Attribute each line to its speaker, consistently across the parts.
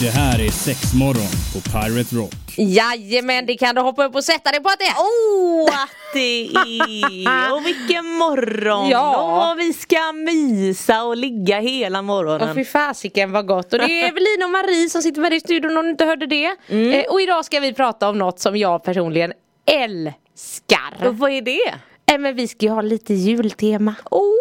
Speaker 1: Det här är sex morgon på Pirate Rock.
Speaker 2: Jajamän, det kan du hoppa upp och sätta dig på att det är.
Speaker 3: Åh, att det är! Och vilken morgon!
Speaker 2: Ja.
Speaker 3: Och vi ska mysa och ligga hela morgonen.
Speaker 2: Och fy fasiken vad gott. Och det är Evelina och Marie som sitter med dig i studion om du inte hörde det.
Speaker 3: Mm.
Speaker 2: Eh, och idag ska vi prata om något som jag personligen älskar.
Speaker 3: Och vad är det?
Speaker 2: Eh, men vi ska ju ha lite jultema.
Speaker 3: Åh!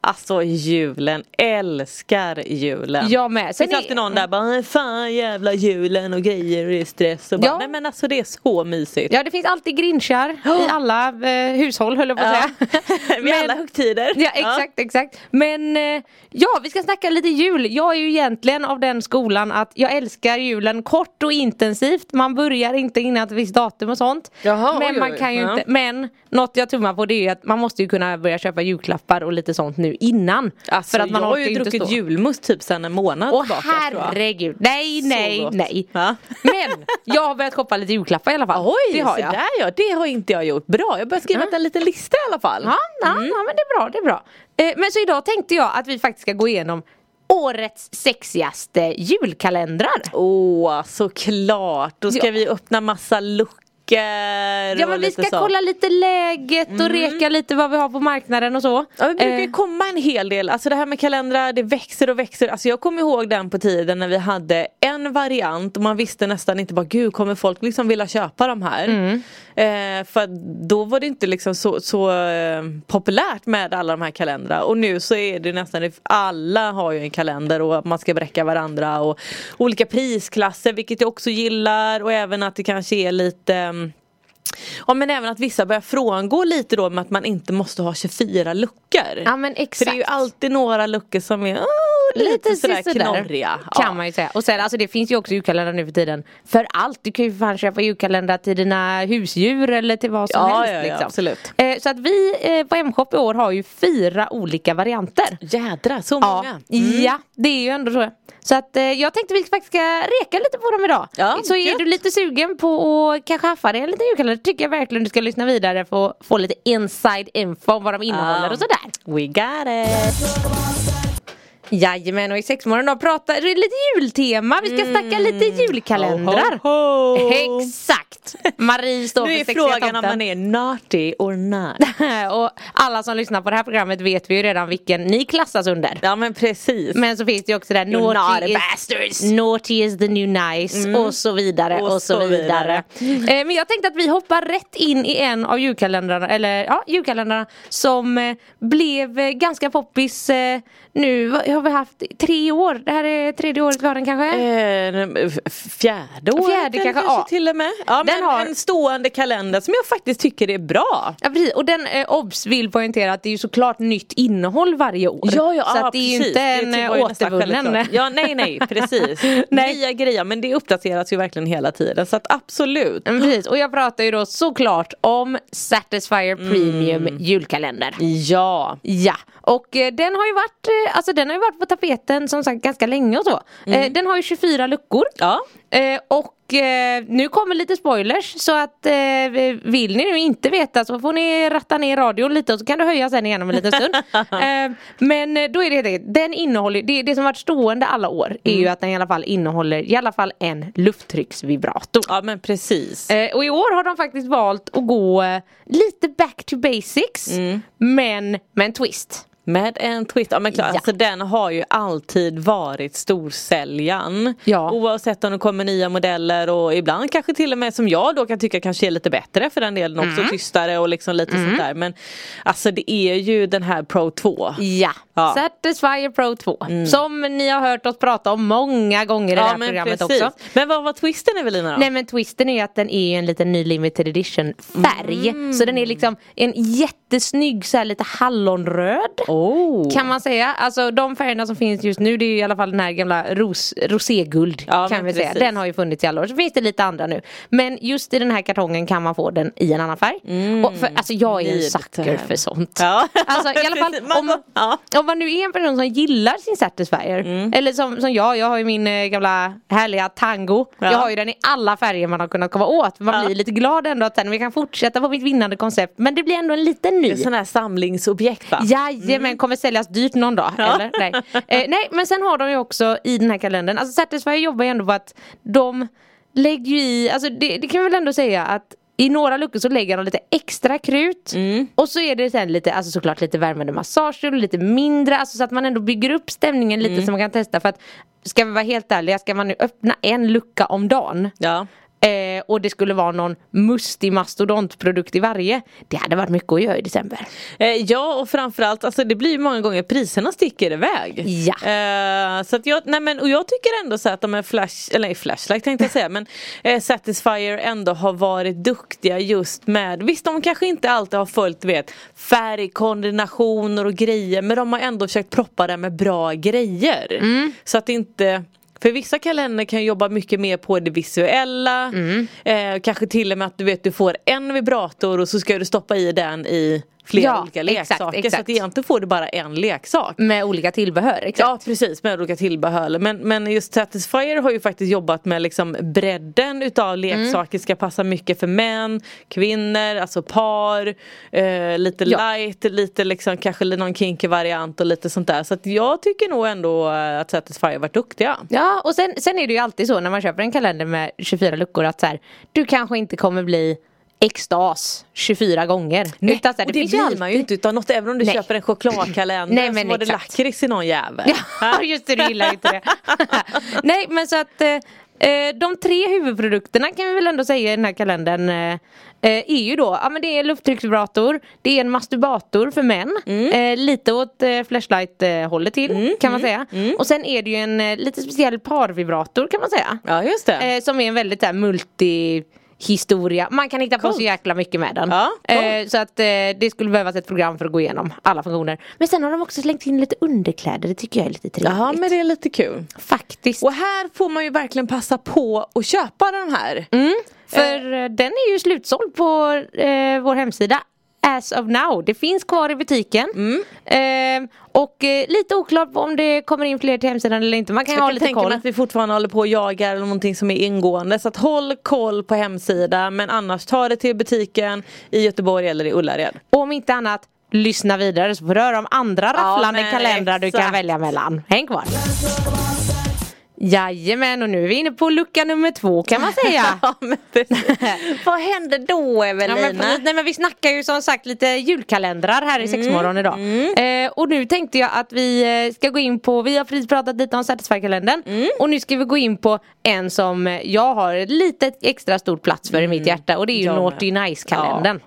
Speaker 3: Alltså julen, älskar julen.
Speaker 2: Jag med.
Speaker 3: Sen finns
Speaker 2: är-
Speaker 3: alltid någon där bara fan jävla julen och grejer och det är stress och bara,
Speaker 2: Ja.
Speaker 3: nej men alltså det är så mysigt.
Speaker 2: Ja det finns alltid grinchar i alla eh, hushåll höll jag på att
Speaker 3: Ja.
Speaker 2: säga.
Speaker 3: Vid alla högtider.
Speaker 2: Ja exakt, exakt. Men eh, ja, vi ska snacka lite jul. Jag är ju egentligen av den skolan att jag älskar julen kort och intensivt. Man börjar inte innan ett visst datum och sånt.
Speaker 3: Jaha,
Speaker 2: men
Speaker 3: oj,
Speaker 2: man kan ju
Speaker 3: Ja.
Speaker 2: inte, men något jag tummar på det är att man måste ju kunna börja köpa julklappar och lite sånt nu innan.
Speaker 3: Alltså,
Speaker 2: för att man
Speaker 3: har ju druckit
Speaker 2: stå.
Speaker 3: julmust typ sedan en månad
Speaker 2: Åh
Speaker 3: tillbaka
Speaker 2: herregud, nej nej nej.
Speaker 3: Ja.
Speaker 2: Men jag har börjat shoppa lite julklappar i alla fall.
Speaker 3: Oj,
Speaker 2: det har jag.
Speaker 3: där ja, det har inte jag gjort. Bra, jag börjar skriva
Speaker 2: Ja.
Speaker 3: en liten lista i alla fall.
Speaker 2: Ja, ja, ja men det är bra, det är bra. Eh, men så idag tänkte jag att vi faktiskt ska gå igenom årets sexigaste julkalendrar.
Speaker 3: Åh, såklart. Då ska
Speaker 2: Ja.
Speaker 3: vi öppna massa luckor
Speaker 2: Ja men vi ska
Speaker 3: så.
Speaker 2: kolla lite läget och reka lite vad vi har på marknaden och så.
Speaker 3: Ja, det brukar ju
Speaker 2: Eh,
Speaker 3: komma en hel del, alltså det här med kalendrar det växer och växer. Alltså jag kommer ihåg den på tiden när vi hade en variant och man visste nästan inte bara gud kommer folk liksom vilja köpa de här.
Speaker 2: Mm.
Speaker 3: Eh, för då var det inte liksom så, så eh, populärt med alla de här kalendrarna och nu så är det nästan, alla har ju en kalender och man ska bräcka varandra och olika prisklasser vilket jag också gillar och även att det kanske är lite mm, Ja men även att vissa börjar frångå lite då med att man inte måste ha 24 luckor.
Speaker 2: Ja men
Speaker 3: För
Speaker 2: exakt.
Speaker 3: det är ju alltid några luckor som är åh, lite, sådär knorriga.
Speaker 2: Kan
Speaker 3: Ja.
Speaker 2: man ju säga. Och sen alltså det finns ju också julkalendrar nu för tiden. För allt. Du kan ju fan köpa julkalendrar till dina husdjur eller till vad som
Speaker 3: Ja,
Speaker 2: helst.
Speaker 3: ja, ja,
Speaker 2: liksom.
Speaker 3: absolut.
Speaker 2: Eh, så att vi eh, på M-shop i år har ju fyra olika varianter.
Speaker 3: Jädrar så
Speaker 2: Ja,
Speaker 3: många. Mm.
Speaker 2: ja, det är ju ändå så. Så att eh, jag tänkte vi faktiskt ska reka lite på dem idag.
Speaker 3: Ja,
Speaker 2: så är du lite sugen på att kanske haffa dig en liten julkalender tycker jag verkligen du ska lyssna vidare för att få lite inside info om vad de innehåller
Speaker 3: Ja.
Speaker 2: och sådär.
Speaker 3: We got it.
Speaker 2: Jajamän och i sexmorgon då pratar är lite jultema. Vi ska snacka lite julkalendrar.
Speaker 3: Ho, ho, ho.
Speaker 2: Exakt! Marie står
Speaker 3: Nu
Speaker 2: för
Speaker 3: är
Speaker 2: sexiga
Speaker 3: frågan om
Speaker 2: tomten.
Speaker 3: man är naughty or not.
Speaker 2: och alla som lyssnar på det här programmet vet vi ju redan vilken ni klassas under.
Speaker 3: Ja men precis.
Speaker 2: Men så finns det ju också där
Speaker 3: You naughty
Speaker 2: naughty is,
Speaker 3: bastards.
Speaker 2: naughty is the new nice och så vidare och,
Speaker 3: Och
Speaker 2: så,
Speaker 3: så
Speaker 2: vidare.
Speaker 3: vidare.
Speaker 2: Eh, men jag tänkte att vi hoppar rätt in i en av julkalendrarna, eller ja, julkalendrarna som eh, blev eh, ganska poppis eh, nu, har vi haft tre år? Det här är tredje året vi har den kanske?
Speaker 3: Eh, fjärde året
Speaker 2: Fjärde
Speaker 3: eller
Speaker 2: kanske, ja.
Speaker 3: till och med. Ja,
Speaker 2: Den
Speaker 3: men
Speaker 2: har-
Speaker 3: En stående kalender som jag faktiskt tycker är bra.
Speaker 2: Ja precis, och den eh, obs vill poängtera att det är ju såklart nytt innehåll varje år. så att det är ju inte en
Speaker 3: Det
Speaker 2: eh, återvunnen.
Speaker 3: Ja nej nej precis.
Speaker 2: Nej.
Speaker 3: Nya grejer men det uppdateras ju verkligen hela tiden så att absolut.
Speaker 2: Mm, Precis, och jag pratar ju då såklart om Satisfyer Premium
Speaker 3: Mm.
Speaker 2: julkalender.
Speaker 3: Ja.
Speaker 2: Ja, och eh, den har ju varit, eh, alltså den har ju varit på tapeten som sagt ganska länge och så. Eh, den har ju 24 luckor.
Speaker 3: Ja.
Speaker 2: Eh, och eh, nu kommer lite spoilers så att eh, vill ni nu inte veta så får ni ratta ner radion lite och så kan du höja sen igen om en liten stund. eh, men eh, då är det enkelt, den innehåller, det, det som varit stående alla år är ju att den i alla fall innehåller i alla fall en lufttrycksvibrator.
Speaker 3: Ja men precis.
Speaker 2: Eh, och i år har de faktiskt valt att gå eh, lite back to basics men med en twist.
Speaker 3: Med en twist, ja men klart,
Speaker 2: Ja.
Speaker 3: alltså den har ju alltid varit storsäljaren.
Speaker 2: Ja.
Speaker 3: Oavsett om det kommer nya modeller och ibland kanske till och med som jag då kan tycka kanske är lite bättre för den delen också,
Speaker 2: Mm.
Speaker 3: tystare och liksom lite sånt där. Men alltså det är ju den här Pro 2.
Speaker 2: Ja,
Speaker 3: Ja.
Speaker 2: Satisfyer Pro 2 som ni har hört oss prata om många gånger i det här programmet också.
Speaker 3: Men vad var twisten Evelina då?
Speaker 2: Nej men twisten är att den är en liten ny limited edition färg. Så den är liksom en jätte jättesnygg så här lite hallonröd.
Speaker 3: Oh.
Speaker 2: Kan man säga. Alltså de färgerna som finns just nu det är ju i alla fall den här gamla ros, roséguld.
Speaker 3: Ja,
Speaker 2: kan vi säga. Den har ju funnits i alla år. Så finns det lite andra nu. Men just i den här kartongen kan man få den i en annan färg. Och för, alltså jag är en sucker för sånt.
Speaker 3: Ja.
Speaker 2: Alltså i alla fall om,
Speaker 3: ja.
Speaker 2: om man nu är en person som gillar sin Satisfyer.
Speaker 3: Mm.
Speaker 2: Eller som, som jag, jag har ju min eh, gamla härliga tango.
Speaker 3: Ja.
Speaker 2: Jag har ju den i alla färger man har kunnat komma åt. Man blir lite glad ändå att sen vi kan fortsätta på mitt vinnande koncept. Men det blir ändå en liten ny.
Speaker 3: Det är sån här samlingsobjekt va?
Speaker 2: Jajamän, kommer säljas dyrt någon dag.
Speaker 3: Ja.
Speaker 2: Eller? Nej. Eh, nej, men sen har de ju också i den här kalendern, alltså Satisfyer jobbar ju ändå på att de lägger ju i, alltså det, det kan vi väl ändå säga att i några luckor så lägger de lite extra krut
Speaker 3: Mm.
Speaker 2: och så är det sen lite, alltså såklart lite värmande massage och lite mindre, alltså så att man ändå bygger upp stämningen
Speaker 3: Mm.
Speaker 2: lite så man kan testa för att ska vi vara helt ärliga, ska man nu öppna en lucka om dagen
Speaker 3: Ja.
Speaker 2: Eh, och det skulle vara någon mustig mastodontprodukt i varje, det hade varit mycket att göra i december.
Speaker 3: Eh, ja och framförallt, alltså det blir ju många gånger priserna sticker iväg.
Speaker 2: Ja.
Speaker 3: Eh, så att jag, nej men, och jag tycker ändå så att de är flash, eller nej, flashlight tänkte jag säga men eh, Satisfyer ändå har varit duktiga just med, visst de kanske inte alltid har följt vet färgkombinationer och grejer men de har ändå försökt proppa det med bra grejer.
Speaker 2: Mm.
Speaker 3: Så att inte för vissa kalender kan jobba mycket mer på det visuella.
Speaker 2: Mm.
Speaker 3: Eh, kanske till och med att du vet du får en vibrator och så ska du stoppa i den i flera
Speaker 2: Ja,
Speaker 3: olika
Speaker 2: exakt,
Speaker 3: leksaker. Så
Speaker 2: exakt.
Speaker 3: att egentligen får du bara en leksak.
Speaker 2: Med olika tillbehör, exakt.
Speaker 3: Ja precis med olika tillbehör men, men just Satisfyer har ju faktiskt jobbat med liksom bredden utav leksaker ska passa mycket för män, kvinnor, alltså par, eh, lite
Speaker 2: Ja.
Speaker 3: light, lite liksom kanske någon kinky variant och lite sånt där så att jag tycker nog ändå eh, att Satisfyer varit duktiga.
Speaker 2: Ja och sen, sen är det ju alltid så när man köper en kalender med 24 luckor att så här, du kanske inte kommer bli extas 24 gånger. Utan så här,
Speaker 3: och det
Speaker 2: ju
Speaker 3: blir
Speaker 2: alltid-
Speaker 3: man ju inte utan något även om du
Speaker 2: Nej.
Speaker 3: köper en chokladkalender
Speaker 2: Nej,
Speaker 3: så
Speaker 2: men
Speaker 3: var det lakrits i någon jävel.
Speaker 2: Ja just det, du gillar inte det. Nej men så att eh, eh, de tre huvudprodukterna kan vi väl ändå säga i den här kalendern eh, eh, är ju då, ja men det är lufttrycksvibrator, det är en masturbator för män,
Speaker 3: Mm.
Speaker 2: eh, lite åt eh, flashlight hållet till kan man säga. Och sen är det ju en lite speciell parvibrator kan man säga.
Speaker 3: Ja just det.
Speaker 2: Som är en väldigt där, multi historia. Man kan hitta på
Speaker 3: Coolt.
Speaker 2: så jäkla mycket med den.
Speaker 3: Ja, coolt.
Speaker 2: eh, så att eh, det skulle behövas ett program för att gå igenom alla funktioner. Men sen har de också slängt in lite underkläder, det tycker jag är lite trevligt.
Speaker 3: Ja men det är lite kul.
Speaker 2: Faktiskt.
Speaker 3: Och här får man ju verkligen passa på att köpa den här.
Speaker 2: För eh, den är ju slutsåld på eh, vår hemsida As of now. Det finns kvar i butiken.
Speaker 3: Mm.
Speaker 2: Eh, och eh, lite oklart om det kommer in fler till hemsidan eller inte. Man kan
Speaker 3: Jag
Speaker 2: ha
Speaker 3: kan
Speaker 2: lite
Speaker 3: tänka
Speaker 2: koll.
Speaker 3: mig att vi fortfarande håller på och jagar eller någonting som är ingående. Så att håll koll på hemsidan men annars ta det till butiken i Göteborg eller i Ullared.
Speaker 2: Och om inte annat, lyssna vidare så får du höra om andra rafflande
Speaker 3: men
Speaker 2: kalendrar du kan
Speaker 3: exakt.
Speaker 2: välja mellan. Häng kvar! Jajamän, och nu är vi inne på lucka nummer två kan man säga.
Speaker 3: Ja, men. Vad händer då
Speaker 2: Ja,
Speaker 3: Evelina?
Speaker 2: men, precis. nej, men vi snackar ju som sagt lite julkalendrar här i sexmorgon idag. Eh, och nu tänkte jag att vi eh, ska gå in på, vi har precis pratat lite om Satisfy-kalendern och nu ska vi gå in på en som jag har ett litet extra stort plats för i mitt hjärta och det är ju
Speaker 3: Jag.
Speaker 2: Naughty Nice-kalendern.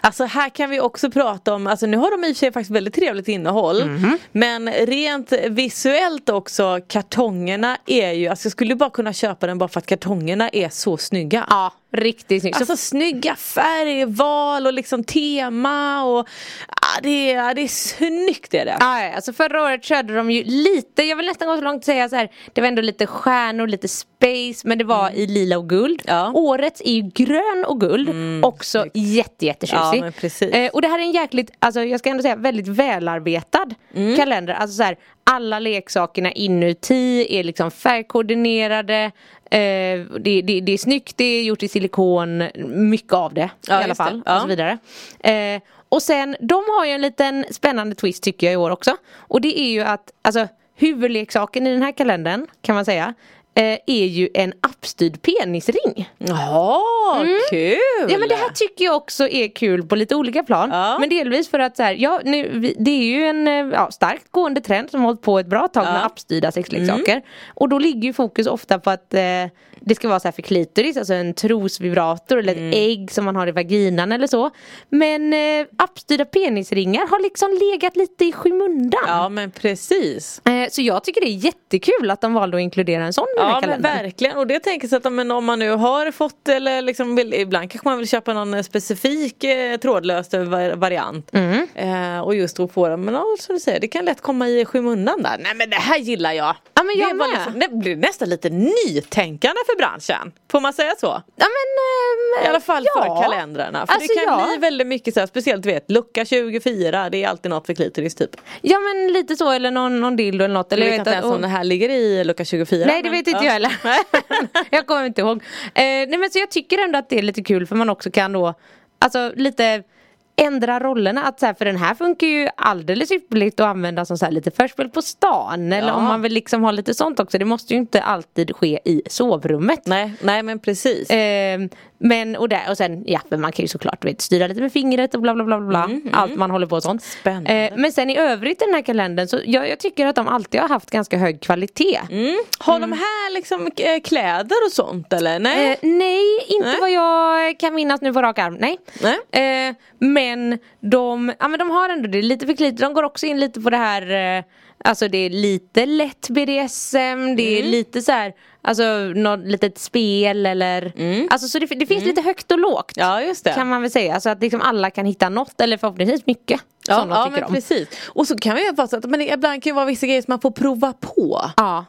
Speaker 3: Alltså här kan vi också prata om, alltså nu har de i och för sig faktiskt väldigt trevligt innehåll
Speaker 2: Mhm.
Speaker 3: Men rent visuellt också, kartongerna är ju, alltså jag skulle bara kunna köpa den bara för att kartongerna är så snygga
Speaker 2: Ja, riktigt snyggt. Så
Speaker 3: Alltså snygga färgval och liksom tema och ja, det, är, ja, det är snyggt är det.
Speaker 2: Ja, ja, alltså förra året körde de ju lite, jag vill nästan gå så långt att säga så här, det var ändå lite stjärnor, lite space, men det var i lila och guld.
Speaker 3: Ja.
Speaker 2: Årets är ju grön och guld, också jätte jättetjusig.
Speaker 3: Ja.
Speaker 2: Eh, och det här är en jäkligt, alltså jag ska ändå säga väldigt välarbetad
Speaker 3: Mm.
Speaker 2: kalender. Alltså så här, alla leksakerna inuti är liksom färgkoordinerade. Eh, det, det, det är snyggt, det är gjort i silikon, mycket av det
Speaker 3: Ja,
Speaker 2: i alla fall.
Speaker 3: Ja.
Speaker 2: Och så vidare. Eh, och sen, de har ju en liten spännande twist tycker jag i år också. Och det är ju att, alltså huvudleksaken i den här kalendern kan man säga eh, är ju en appstyrd penisring.
Speaker 3: Ja, kul!
Speaker 2: Ja men det här tycker jag också är kul på lite olika plan.
Speaker 3: Ja.
Speaker 2: Men delvis för att så här, ja, nu, det är ju en eh, ja, starkt gående trend som har hållit på ett bra tag med
Speaker 3: Ja. Mm.
Speaker 2: appstyrda sexleksaker. Och då ligger ju fokus ofta på att eh, det ska vara så här för klitoris, alltså en trosvibrator eller
Speaker 3: Mm.
Speaker 2: ett ägg som man har i vaginan eller så. Men eh, appstyrda penisringar har liksom legat lite i skymundan.
Speaker 3: Ja men precis.
Speaker 2: Eh, Så jag tycker det är jättekul att de valde att inkludera en sån
Speaker 3: Ja men
Speaker 2: kalendern.
Speaker 3: verkligen och det tänker jag så att men om man nu har fått eller liksom vill, ibland kanske man vill köpa någon eh, specifik eh, trådlös va- variant.
Speaker 2: Mm.
Speaker 3: Eh, och just då få den men ja, som du säger det kan lätt komma i skymundan där. Nej men det här gillar jag.
Speaker 2: Ja, men jag
Speaker 3: det, var liksom, det blir nästan lite nytänkande för branschen. Får man säga så?
Speaker 2: Ja men ehm,
Speaker 3: I alla fall
Speaker 2: ja.
Speaker 3: för kalendrarna. För
Speaker 2: Alltså,
Speaker 3: det kan
Speaker 2: ja.
Speaker 3: bli väldigt mycket så här, speciellt du vet lucka 24 det är alltid något för klitoris typ.
Speaker 2: Ja men lite så eller någon, någon dildo eller något.
Speaker 3: Jag
Speaker 2: Eller
Speaker 3: vet inte ens om det här ligger i lucka 24.
Speaker 2: Nej det
Speaker 3: men-
Speaker 2: vet inte
Speaker 3: ja.
Speaker 2: jag heller. jag kommer inte ihåg. Eh, nej men så jag tycker ändå att det är lite kul för man också kan då Alltså lite ändra rollerna. Att så här, för den här funkar ju alldeles ypperligt att använda som så här, lite förspel på stan. Eller
Speaker 3: Ja.
Speaker 2: om man vill liksom ha lite sånt också. Det måste ju inte alltid ske i sovrummet.
Speaker 3: Nej, nej men precis.
Speaker 2: Eh, men och, där, och sen ja, men man kan ju såklart vet, styra lite med fingret och bla bla bla bla, bla. Allt man håller på och sånt.
Speaker 3: Mm, Spännande.
Speaker 2: Eh, men sen i övrigt i den här kalendern så jag, jag tycker att de alltid har haft ganska hög kvalitet.
Speaker 3: Mm. Har de här liksom eh, kläder och sånt eller? Nej.
Speaker 2: Eh, nej, inte
Speaker 3: Nej.
Speaker 2: vad jag kan minnas nu på rak arm. Nej.
Speaker 3: Nej.
Speaker 2: Eh, men, de, ja, men de har ändå det lite för lite. De går också in lite på det här eh, Alltså det är lite lätt BDSM, det är
Speaker 3: Mm.
Speaker 2: lite så här Alltså något litet spel eller Alltså så det, det finns lite högt och lågt
Speaker 3: Mm. Ja just det.
Speaker 2: Kan man väl säga, så att liksom alla kan hitta något eller förhoppningsvis mycket
Speaker 3: ja,
Speaker 2: som de
Speaker 3: ja
Speaker 2: tycker
Speaker 3: men
Speaker 2: om
Speaker 3: precis. Och så kan vi ju så att men det ibland kan ju vara vissa grejer som man får prova på.
Speaker 2: Ja,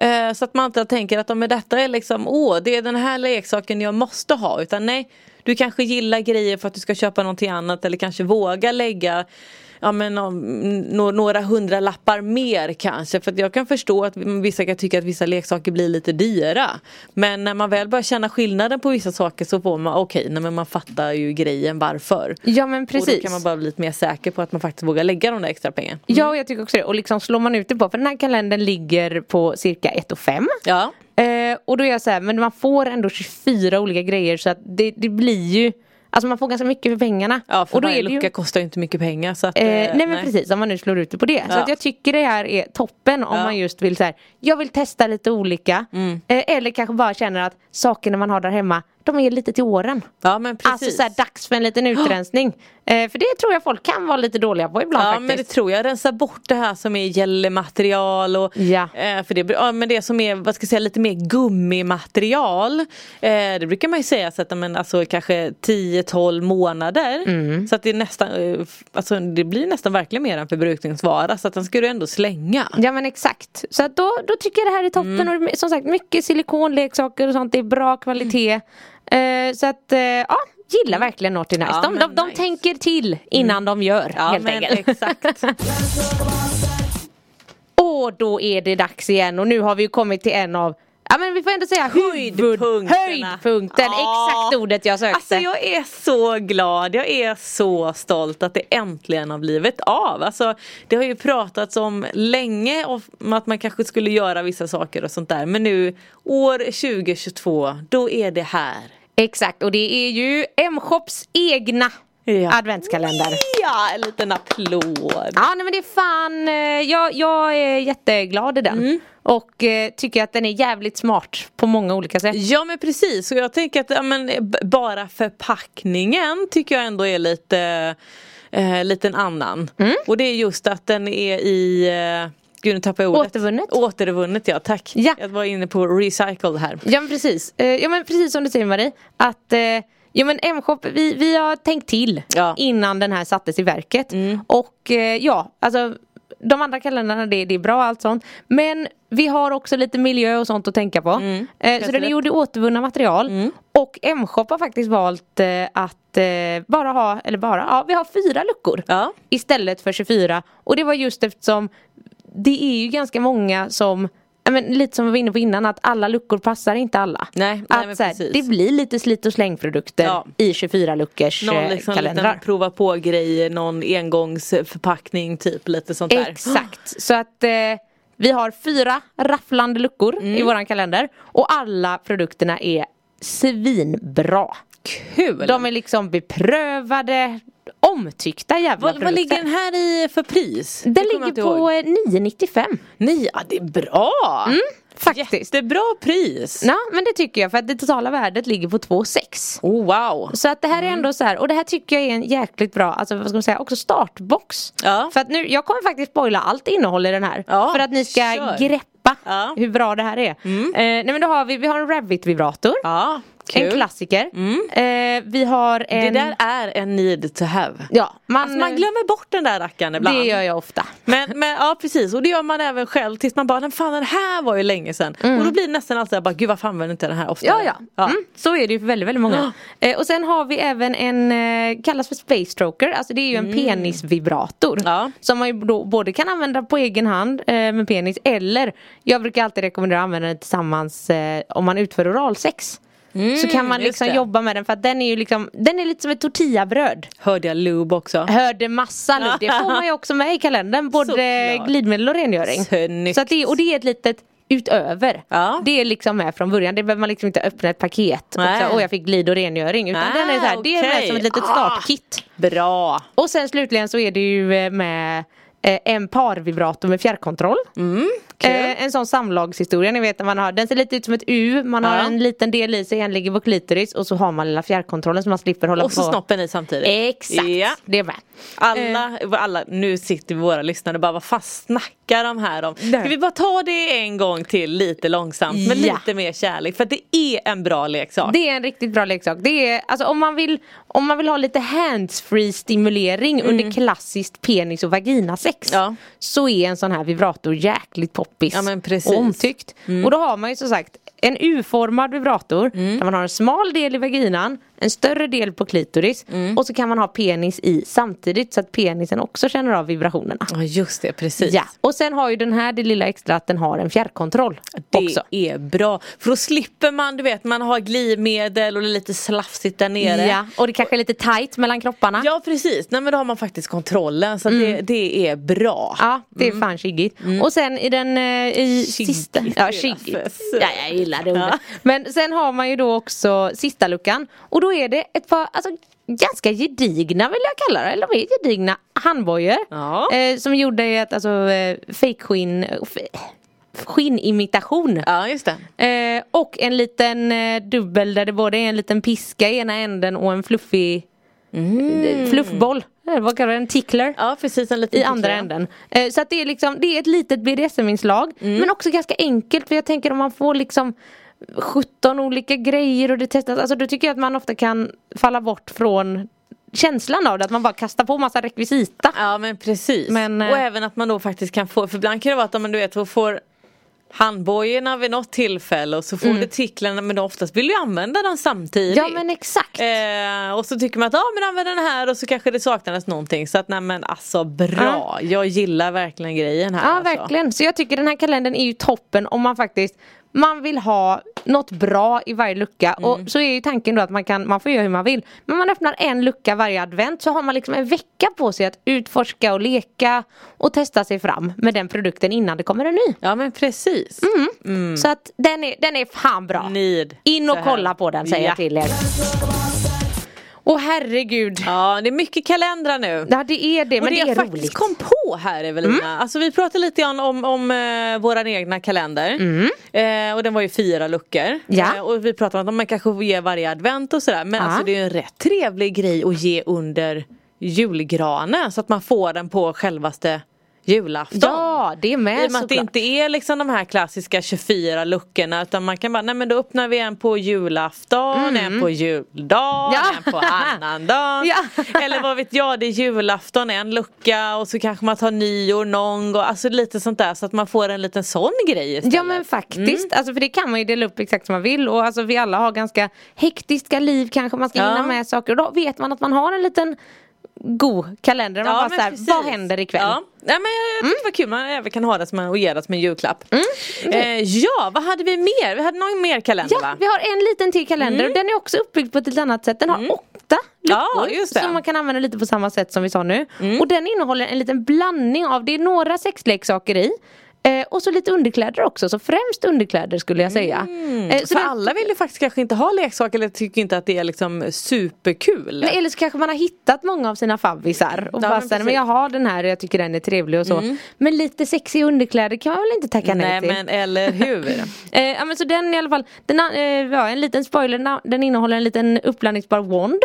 Speaker 3: Eh, så att man inte tänker att men detta är liksom, åh det är den här leksaken jag måste ha. Utan nej, du kanske gillar grejer för att du ska köpa någonting annat eller kanske våga lägga Ja men några hundra lappar mer kanske för jag kan förstå att vissa kan tycka att vissa leksaker blir lite dyra. Men när man väl börjar känna skillnaden på vissa saker så får man okej, nej men man fattar ju grejen varför.
Speaker 2: ja men
Speaker 3: Och
Speaker 2: precis
Speaker 3: då kan man bara bli lite mer säker på att man faktiskt vågar lägga de där extra pengarna.
Speaker 2: Ja, och jag tycker också det. Och liksom slår man ut det på, för den här kalendern ligger på cirka 1 5.
Speaker 3: Ja.
Speaker 2: Eh, och då är jag så här, men man får ändå 24 olika grejer så att det, det blir ju Alltså man får ganska mycket för pengarna.
Speaker 3: Ja för
Speaker 2: och då
Speaker 3: varje
Speaker 2: är det ju,
Speaker 3: lucka kostar ju inte mycket pengar så att,
Speaker 2: eh,
Speaker 3: eh,
Speaker 2: nej men precis, om man nu slår ut det på det. Så
Speaker 3: Ja.
Speaker 2: att jag tycker det här är toppen om
Speaker 3: Ja.
Speaker 2: man just vill så här, jag vill testa lite olika.
Speaker 3: Mm.
Speaker 2: Eh, eller kanske bara känner att sakerna man har där hemma, de är lite till åren.
Speaker 3: Ja men precis.
Speaker 2: Alltså så här, dags för en liten utrensning. Eh, för det tror jag folk kan vara lite dåliga på ibland
Speaker 3: Ja
Speaker 2: faktiskt.
Speaker 3: men det tror jag, rensa bort det här som är gällematerial och
Speaker 2: Ja.
Speaker 3: eh, för det, ja, men det som är vad ska jag säga, lite mer gummimaterial eh, Det brukar man ju säga så att men, alltså, kanske 10-12 månader
Speaker 2: Mm.
Speaker 3: Så att det är nästan eh, alltså, Det blir nästan verkligen mer en förbrukningsvara så att den ska du ändå slänga
Speaker 2: Ja men exakt. Så att då, då tycker jag det här är toppen
Speaker 3: Mm.
Speaker 2: och som sagt mycket silikonleksaker och sånt. Det är bra kvalitet. Eh, så att eh, ja, gillar verkligen Naughty Nice.
Speaker 3: Ja,
Speaker 2: de, de, de
Speaker 3: nice.
Speaker 2: tänker till innan de gör
Speaker 3: Ja
Speaker 2: helt enkelt.
Speaker 3: exakt
Speaker 2: Och då är det dags igen och nu har vi ju kommit till en av Ja men vi får ändå säga
Speaker 3: Höjdpunkterna.
Speaker 2: höjdpunkten.
Speaker 3: Ja.
Speaker 2: Exakt ordet jag sökte.
Speaker 3: Alltså jag är så glad, jag är så stolt att det äntligen har blivit av. Alltså, det har ju pratats om länge om att man kanske skulle göra vissa saker och sånt där. Men nu år 2022, då är det här.
Speaker 2: Exakt och det är ju M-shops egna
Speaker 3: Ja.
Speaker 2: adventskalender.
Speaker 3: Ja, en liten applåd.
Speaker 2: Ja nej men det är fan, eh, jag, jag är jätteglad i den.
Speaker 3: Mm.
Speaker 2: Och eh, tycker att den är jävligt smart på många olika sätt.
Speaker 3: Ja men precis och jag tänker att ja, men, b- bara förpackningen tycker jag ändå är lite eh, lite en annan.
Speaker 2: Mm.
Speaker 3: Och det är just att den är i eh, Gud nu tappade jag ordet.
Speaker 2: Återvunnet.
Speaker 3: Återvunnet ja, tack.
Speaker 2: Ja.
Speaker 3: Jag var inne på recycle här.
Speaker 2: Ja men precis, eh, ja, men precis som du säger Marie. Att eh, Ja men M-shop, vi, vi har tänkt till
Speaker 3: Ja. Mm.
Speaker 2: innan den här sattes i verket. Och eh, ja, alltså de andra kalendrarna det, det är bra allt sånt. Men vi har också lite miljö och sånt att tänka på.
Speaker 3: Mm.
Speaker 2: Eh, så den är gjord i återvunna material. Och M-shop har faktiskt valt eh, att eh, bara ha, eller bara, ja vi har fyra luckor.
Speaker 3: Ja.
Speaker 2: Istället för 24. Och det var just eftersom det är ju ganska många som men lite som vi var inne på innan att alla luckor passar inte alla.
Speaker 3: Nej, nej,
Speaker 2: att, så här, det blir lite slit och slängprodukter
Speaker 3: Ja.
Speaker 2: i 24 luckors
Speaker 3: Någon
Speaker 2: eh,
Speaker 3: liksom
Speaker 2: kalendrar.
Speaker 3: liten prova på grejer, någon engångsförpackning typ lite sånt där.
Speaker 2: Exakt, så att eh, vi har fyra rafflande luckor
Speaker 3: Mm.
Speaker 2: i våran kalender och alla produkterna är svinbra.
Speaker 3: Kul!
Speaker 2: De är liksom beprövade, omtyckta jävla
Speaker 3: vad,
Speaker 2: produkter.
Speaker 3: vad ligger den här i för pris?
Speaker 2: Den ligger på eh, 9,95
Speaker 3: Nej, ja, det är bra!
Speaker 2: faktiskt.
Speaker 3: Jättebra pris!
Speaker 2: Ja men det tycker jag för att det totala värdet ligger på 2,6
Speaker 3: Oh, wow!
Speaker 2: Så att det här är
Speaker 3: Mm.
Speaker 2: ändå så här och det här tycker jag är en jäkligt bra, alltså vad ska man säga, också startbox.
Speaker 3: Ja.
Speaker 2: För att nu, jag kommer faktiskt spoila allt innehåll i den här.
Speaker 3: Ja,
Speaker 2: för att ni ska
Speaker 3: kör.
Speaker 2: greppa
Speaker 3: Ja.
Speaker 2: hur bra det här är. Eh, nej men då har vi, vi har en Revit vibrator.
Speaker 3: Ja, kul.
Speaker 2: En klassiker. Eh, vi har en...
Speaker 3: Det där är en need to have.
Speaker 2: Ja, man,
Speaker 3: Alltså man glömmer bort den där rackaren ibland.
Speaker 2: Det gör jag ofta.
Speaker 3: Men, men ja precis och det gör man även själv tills man bara, "Men fan den här var ju länge sedan. Och då blir det nästan alltid bara, gud varför använder inte den här oftare?
Speaker 2: Mm. Ja, ja. Mm, så är det ju för väldigt, väldigt många. Eh, och sen har vi även en, eh, kallas för Space Stroker, alltså det är ju en penisvibrator.
Speaker 3: Ja.
Speaker 2: Som man då, både kan använda på egen hand eh, med penis eller jag brukar alltid rekommendera att använda den tillsammans eh, om man utför oralsex. Så kan man
Speaker 3: just
Speaker 2: liksom jobba med den för att den är ju liksom, den är lite som ett tortillabröd.
Speaker 3: Hörde jag lube också?
Speaker 2: Hörde massa nu, det får man ju också med i kalendern, både
Speaker 3: Såklart.
Speaker 2: glidmedel och rengöring.
Speaker 3: Snyggt.
Speaker 2: Så att det, och det är ett litet utöver.
Speaker 3: Ja.
Speaker 2: Det är liksom med från början, det behöver man liksom inte öppna ett paket och
Speaker 3: Nej.
Speaker 2: så, åh jag fick glid och rengöring. Utan
Speaker 3: Ah,
Speaker 2: den är så här, det är med som ett litet
Speaker 3: Ah.
Speaker 2: startkit.
Speaker 3: Bra.
Speaker 2: Och sen slutligen så är det ju eh, med en parvibrator med fjärrkontroll.
Speaker 3: Mm, kul.
Speaker 2: Eh, en sån samlagshistoria, ni vet när man har, den ser lite ut som ett U, man har
Speaker 3: Ja.
Speaker 2: en liten del i sig, en ligger på klitoris och så har man lilla fjärrkontrollen så man slipper hålla
Speaker 3: Och så
Speaker 2: på.
Speaker 3: snoppen i samtidigt.
Speaker 2: Exakt,
Speaker 3: Ja.
Speaker 2: det är med.
Speaker 3: Alla, alla, nu sitter våra lyssnare och bara vad fan snackar de här om? Ska vi bara ta det en gång till lite långsamt med
Speaker 2: Ja.
Speaker 3: lite mer kärlek för det är en bra leksak.
Speaker 2: Det är en riktigt bra leksak. Det är, alltså, om, man vill, om man vill ha lite handsfree stimulering under klassiskt penis och vaginasex
Speaker 3: Mm. Ja.
Speaker 2: så är en sån här vibrator jäkligt poppis
Speaker 3: Ja, men precis. Mm.
Speaker 2: och omtyckt. Och då har man ju som sagt en U-formad vibrator
Speaker 3: Mm.
Speaker 2: där man har en smal del i vaginan, en större del på klitoris
Speaker 3: Mm.
Speaker 2: och så kan man ha penis i samtidigt så att penisen också känner av vibrationerna.
Speaker 3: Ja just det, precis.
Speaker 2: Ja, och sen har ju den här det lilla extra att den har en fjärrkontroll
Speaker 3: Det
Speaker 2: också.
Speaker 3: är bra. För då slipper man, du vet, man har glidmedel och det är lite slafsigt där nere.
Speaker 2: Ja, och det kanske är lite tight mellan kropparna.
Speaker 3: Ja precis, nej men då har man faktiskt kontrollen så att det, det är bra.
Speaker 2: Ja, det är fan chiggigt. Och sen i den eh, i sista... Ja,
Speaker 3: det
Speaker 2: chiggigt. Ja, jag gillar det ordet.
Speaker 3: Ja.
Speaker 2: Men sen har man ju då också sista luckan. Och då är det ett par alltså, ganska gedigna vill jag kalla det. Eller de är gedigna handbojor.
Speaker 3: Ja.
Speaker 2: Eh, som gjorde ett alltså eh, fejkskinn... Skinnimitation.
Speaker 3: Ja just det.
Speaker 2: Eh, och en liten eh, dubbel där det både är en liten piska i ena änden och en fluffig eh, fluffboll. Eh, vad kallar du det? En tickler
Speaker 3: Ja precis, en liten
Speaker 2: i andra änden. Eh, så att det är liksom, det är ett litet BDSM-inslag men också ganska enkelt för jag tänker om man får liksom 17 olika grejer och det testas, alltså då tycker jag att man ofta kan falla bort från känslan av det, att man bara kastar på massa rekvisita.
Speaker 3: Ja men precis.
Speaker 2: Men, eh,
Speaker 3: och även att man då faktiskt kan få, för ibland kan det vara att man du vet, får handbojorna vid något tillfälle och så får du ticklarna men då oftast vill du använda dem samtidigt.
Speaker 2: Ja men exakt.
Speaker 3: Eh, och så tycker man att ja men använd den här och så kanske det saknades någonting så att nej men alltså bra. Jag gillar verkligen grejen här
Speaker 2: Ja
Speaker 3: alltså.
Speaker 2: verkligen, så jag tycker den här kalendern är ju toppen om man faktiskt man vill ha något bra i varje lucka
Speaker 3: Mm.
Speaker 2: och så är ju tanken då att man kan, man får göra hur man vill. Men man öppnar en lucka varje advent så har man liksom en vecka på sig att utforska och leka och testa sig fram med den produkten innan det kommer en ny.
Speaker 3: Ja men precis.
Speaker 2: Så att den är, den är fan bra.
Speaker 3: Need
Speaker 2: In och kolla på den säger
Speaker 3: Ja.
Speaker 2: jag till er. Åh herregud.
Speaker 3: Ja det är mycket kalendrar nu.
Speaker 2: Ja det är det,
Speaker 3: och
Speaker 2: men
Speaker 3: det,
Speaker 2: det är
Speaker 3: jag faktiskt
Speaker 2: roligt.
Speaker 3: kom på här Evelina, alltså vi pratade lite grann om, om eh, våran egna kalender. Eh, och den var ju fyra luckor.
Speaker 2: Mm. Ja.
Speaker 3: Eh, och vi pratade om att man kanske får ge varje advent och sådär. Men
Speaker 2: Ja.
Speaker 3: alltså det är ju en rätt trevlig grej att ge under julgranen så att man får den på självaste julafton.
Speaker 2: Ja det är med
Speaker 3: I och med att det inte är liksom de här klassiska 24 luckorna utan man kan bara, nej men då öppnar vi en på julafton, en på juldagen,
Speaker 2: Ja.
Speaker 3: en på annandagen.
Speaker 2: Ja.
Speaker 3: Eller vad vet jag, det är julafton, en lucka och så kanske man tar nyår någon gång. Alltså lite sånt där så att man får en liten sån grej istället.
Speaker 2: Ja men faktiskt, alltså för det kan man ju dela upp exakt som man vill och alltså vi alla har ganska hektiska liv kanske man ska
Speaker 3: Ja.
Speaker 2: hinna med saker och då vet man att man har en liten god kalender. Man bara
Speaker 3: men
Speaker 2: såhär, vad händer ikväll?
Speaker 3: Ja. Nej, men jag, jag tyckte det var kul, man även kan ha det som en, och ge det som en julklapp.
Speaker 2: Mm.
Speaker 3: Eh, ja, vad hade vi mer? Vi hade någon mer kalender
Speaker 2: Ja,
Speaker 3: va?
Speaker 2: vi har en liten till kalender och den är också uppbyggd på ett lite annat sätt. Den har åtta
Speaker 3: Ja,
Speaker 2: luckor
Speaker 3: det.
Speaker 2: som man kan använda lite på samma sätt som vi sa nu. Och den innehåller en liten blandning av, det är några sexleksaker i. Eh, och så lite underkläder också, så främst underkläder skulle jag säga. Eh, så
Speaker 3: För
Speaker 2: den-
Speaker 3: alla vill ju faktiskt kanske inte ha leksaker eller tycker inte att det är liksom superkul.
Speaker 2: Men eller så kanske man har hittat många av sina favvisar och
Speaker 3: Ja,
Speaker 2: bara
Speaker 3: men
Speaker 2: men jag har den här och jag tycker den är trevlig och så. Men lite sexiga underkläder kan man väl inte tacka nej,
Speaker 3: Nej
Speaker 2: till.
Speaker 3: men eller hur.
Speaker 2: Eh, ja men så den i alla fall, den, eh, ja, en liten spoiler, den innehåller en liten uppblandningsbar wand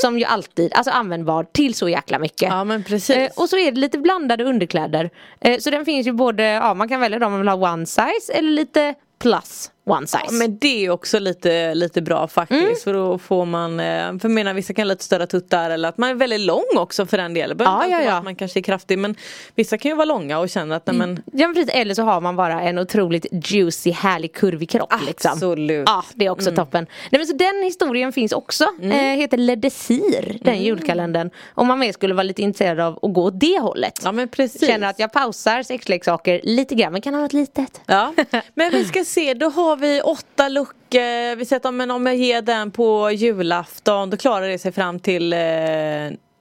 Speaker 2: som ju alltid, alltså användbar till så jäkla mycket.
Speaker 3: ja men precis.
Speaker 2: Eh, och så är det lite blandade underkläder. Eh, så den finns ju både, ja man kan välja om man vill ha one size eller lite plus one size.
Speaker 3: Ja, men det är också lite, lite bra faktiskt
Speaker 2: Mm.
Speaker 3: för då får man, eh, för jag menar vissa kan ha lite större tuttar eller att man är väldigt lång också för den delen.
Speaker 2: Ja, ja, ja.
Speaker 3: att Man kanske är kraftig men vissa kan ju vara långa och känna att nej men
Speaker 2: Ja men precis, eller så har man bara en otroligt juicy, härlig, kurvig kropp liksom.
Speaker 3: Absolut.
Speaker 2: Ja, det är också toppen. Nej men så den historien finns också. Eh, heter Le Desir, den julkalendern. Om man mer skulle vara lite intresserad av att gå åt det hållet.
Speaker 3: Ja men precis.
Speaker 2: Känner att jag pausar sexleksaker lite grann, men kan ha något litet.
Speaker 3: Ja, men vi ska se, då har vi åtta luckor. Vi säger att men om jag ger den på julafton då klarar det sig fram till eh,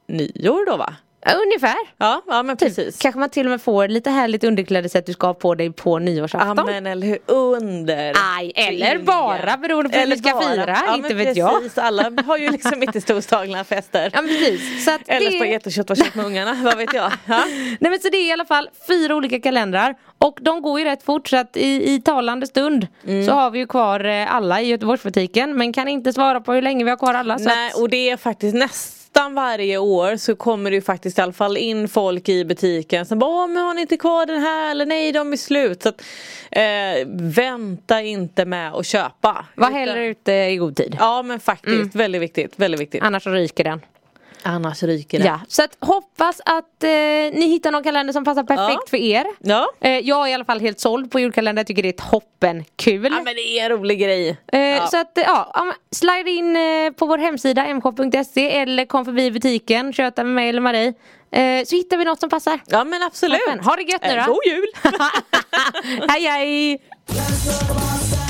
Speaker 3: nyår då va?
Speaker 2: Ja, ungefär.
Speaker 3: Ja, ja men precis.
Speaker 2: Kanske man till och med får lite härligt underklädessätt du ska ha på dig på
Speaker 3: Ja
Speaker 2: nyårsafton.
Speaker 3: men eller hur, under.
Speaker 2: Aj, eller bara, beroende på hur
Speaker 3: Eller
Speaker 2: vi ska
Speaker 3: bara.
Speaker 2: fira,
Speaker 3: ja,
Speaker 2: inte vet jag.
Speaker 3: precis. Alla har ju liksom inte storslagna fester.
Speaker 2: Ja men precis. Så att
Speaker 3: Eller
Speaker 2: det...
Speaker 3: spagetti och köttfärssås med ungarna, vad vet jag. Ja.
Speaker 2: Nej men så det är i alla fall fyra olika kalendrar och de går ju rätt fort så att i, i talande stund
Speaker 3: Mm.
Speaker 2: så har vi ju kvar eh, alla i Göteborgsbutiken men kan inte svara på hur länge vi har kvar alla.
Speaker 3: Nej
Speaker 2: att,
Speaker 3: och det är faktiskt nästan varje år så kommer det ju faktiskt i alla fall in folk i butiken som bara "Åh, men har ni inte kvar den här eller nej de är slut. Så att, eh, vänta inte med att köpa.
Speaker 2: var
Speaker 3: Utan-
Speaker 2: hellre ute i god tid.
Speaker 3: Ja men faktiskt, väldigt viktigt, väldigt viktigt.
Speaker 2: Annars så ryker den.
Speaker 3: Annars ryker det.
Speaker 2: Ja, så att hoppas att eh, ni hittar någon kalender som passar perfekt
Speaker 3: Ja.
Speaker 2: för er.
Speaker 3: Ja.
Speaker 2: Eh, jag är i alla fall helt såld på julkalender, jag tycker det är toppen kul.
Speaker 3: Ja men det är en rolig grej.
Speaker 2: Eh,
Speaker 3: ja.
Speaker 2: Så att eh, ja, slide in eh, på vår hemsida mshop.se eller kom förbi butiken, köta med mig eller dig. Eh, så hittar vi något som passar.
Speaker 3: ja men absolut.
Speaker 2: Toppen. Ha det gött nu
Speaker 3: Eh,
Speaker 2: då.
Speaker 3: God jul!
Speaker 2: hej hej!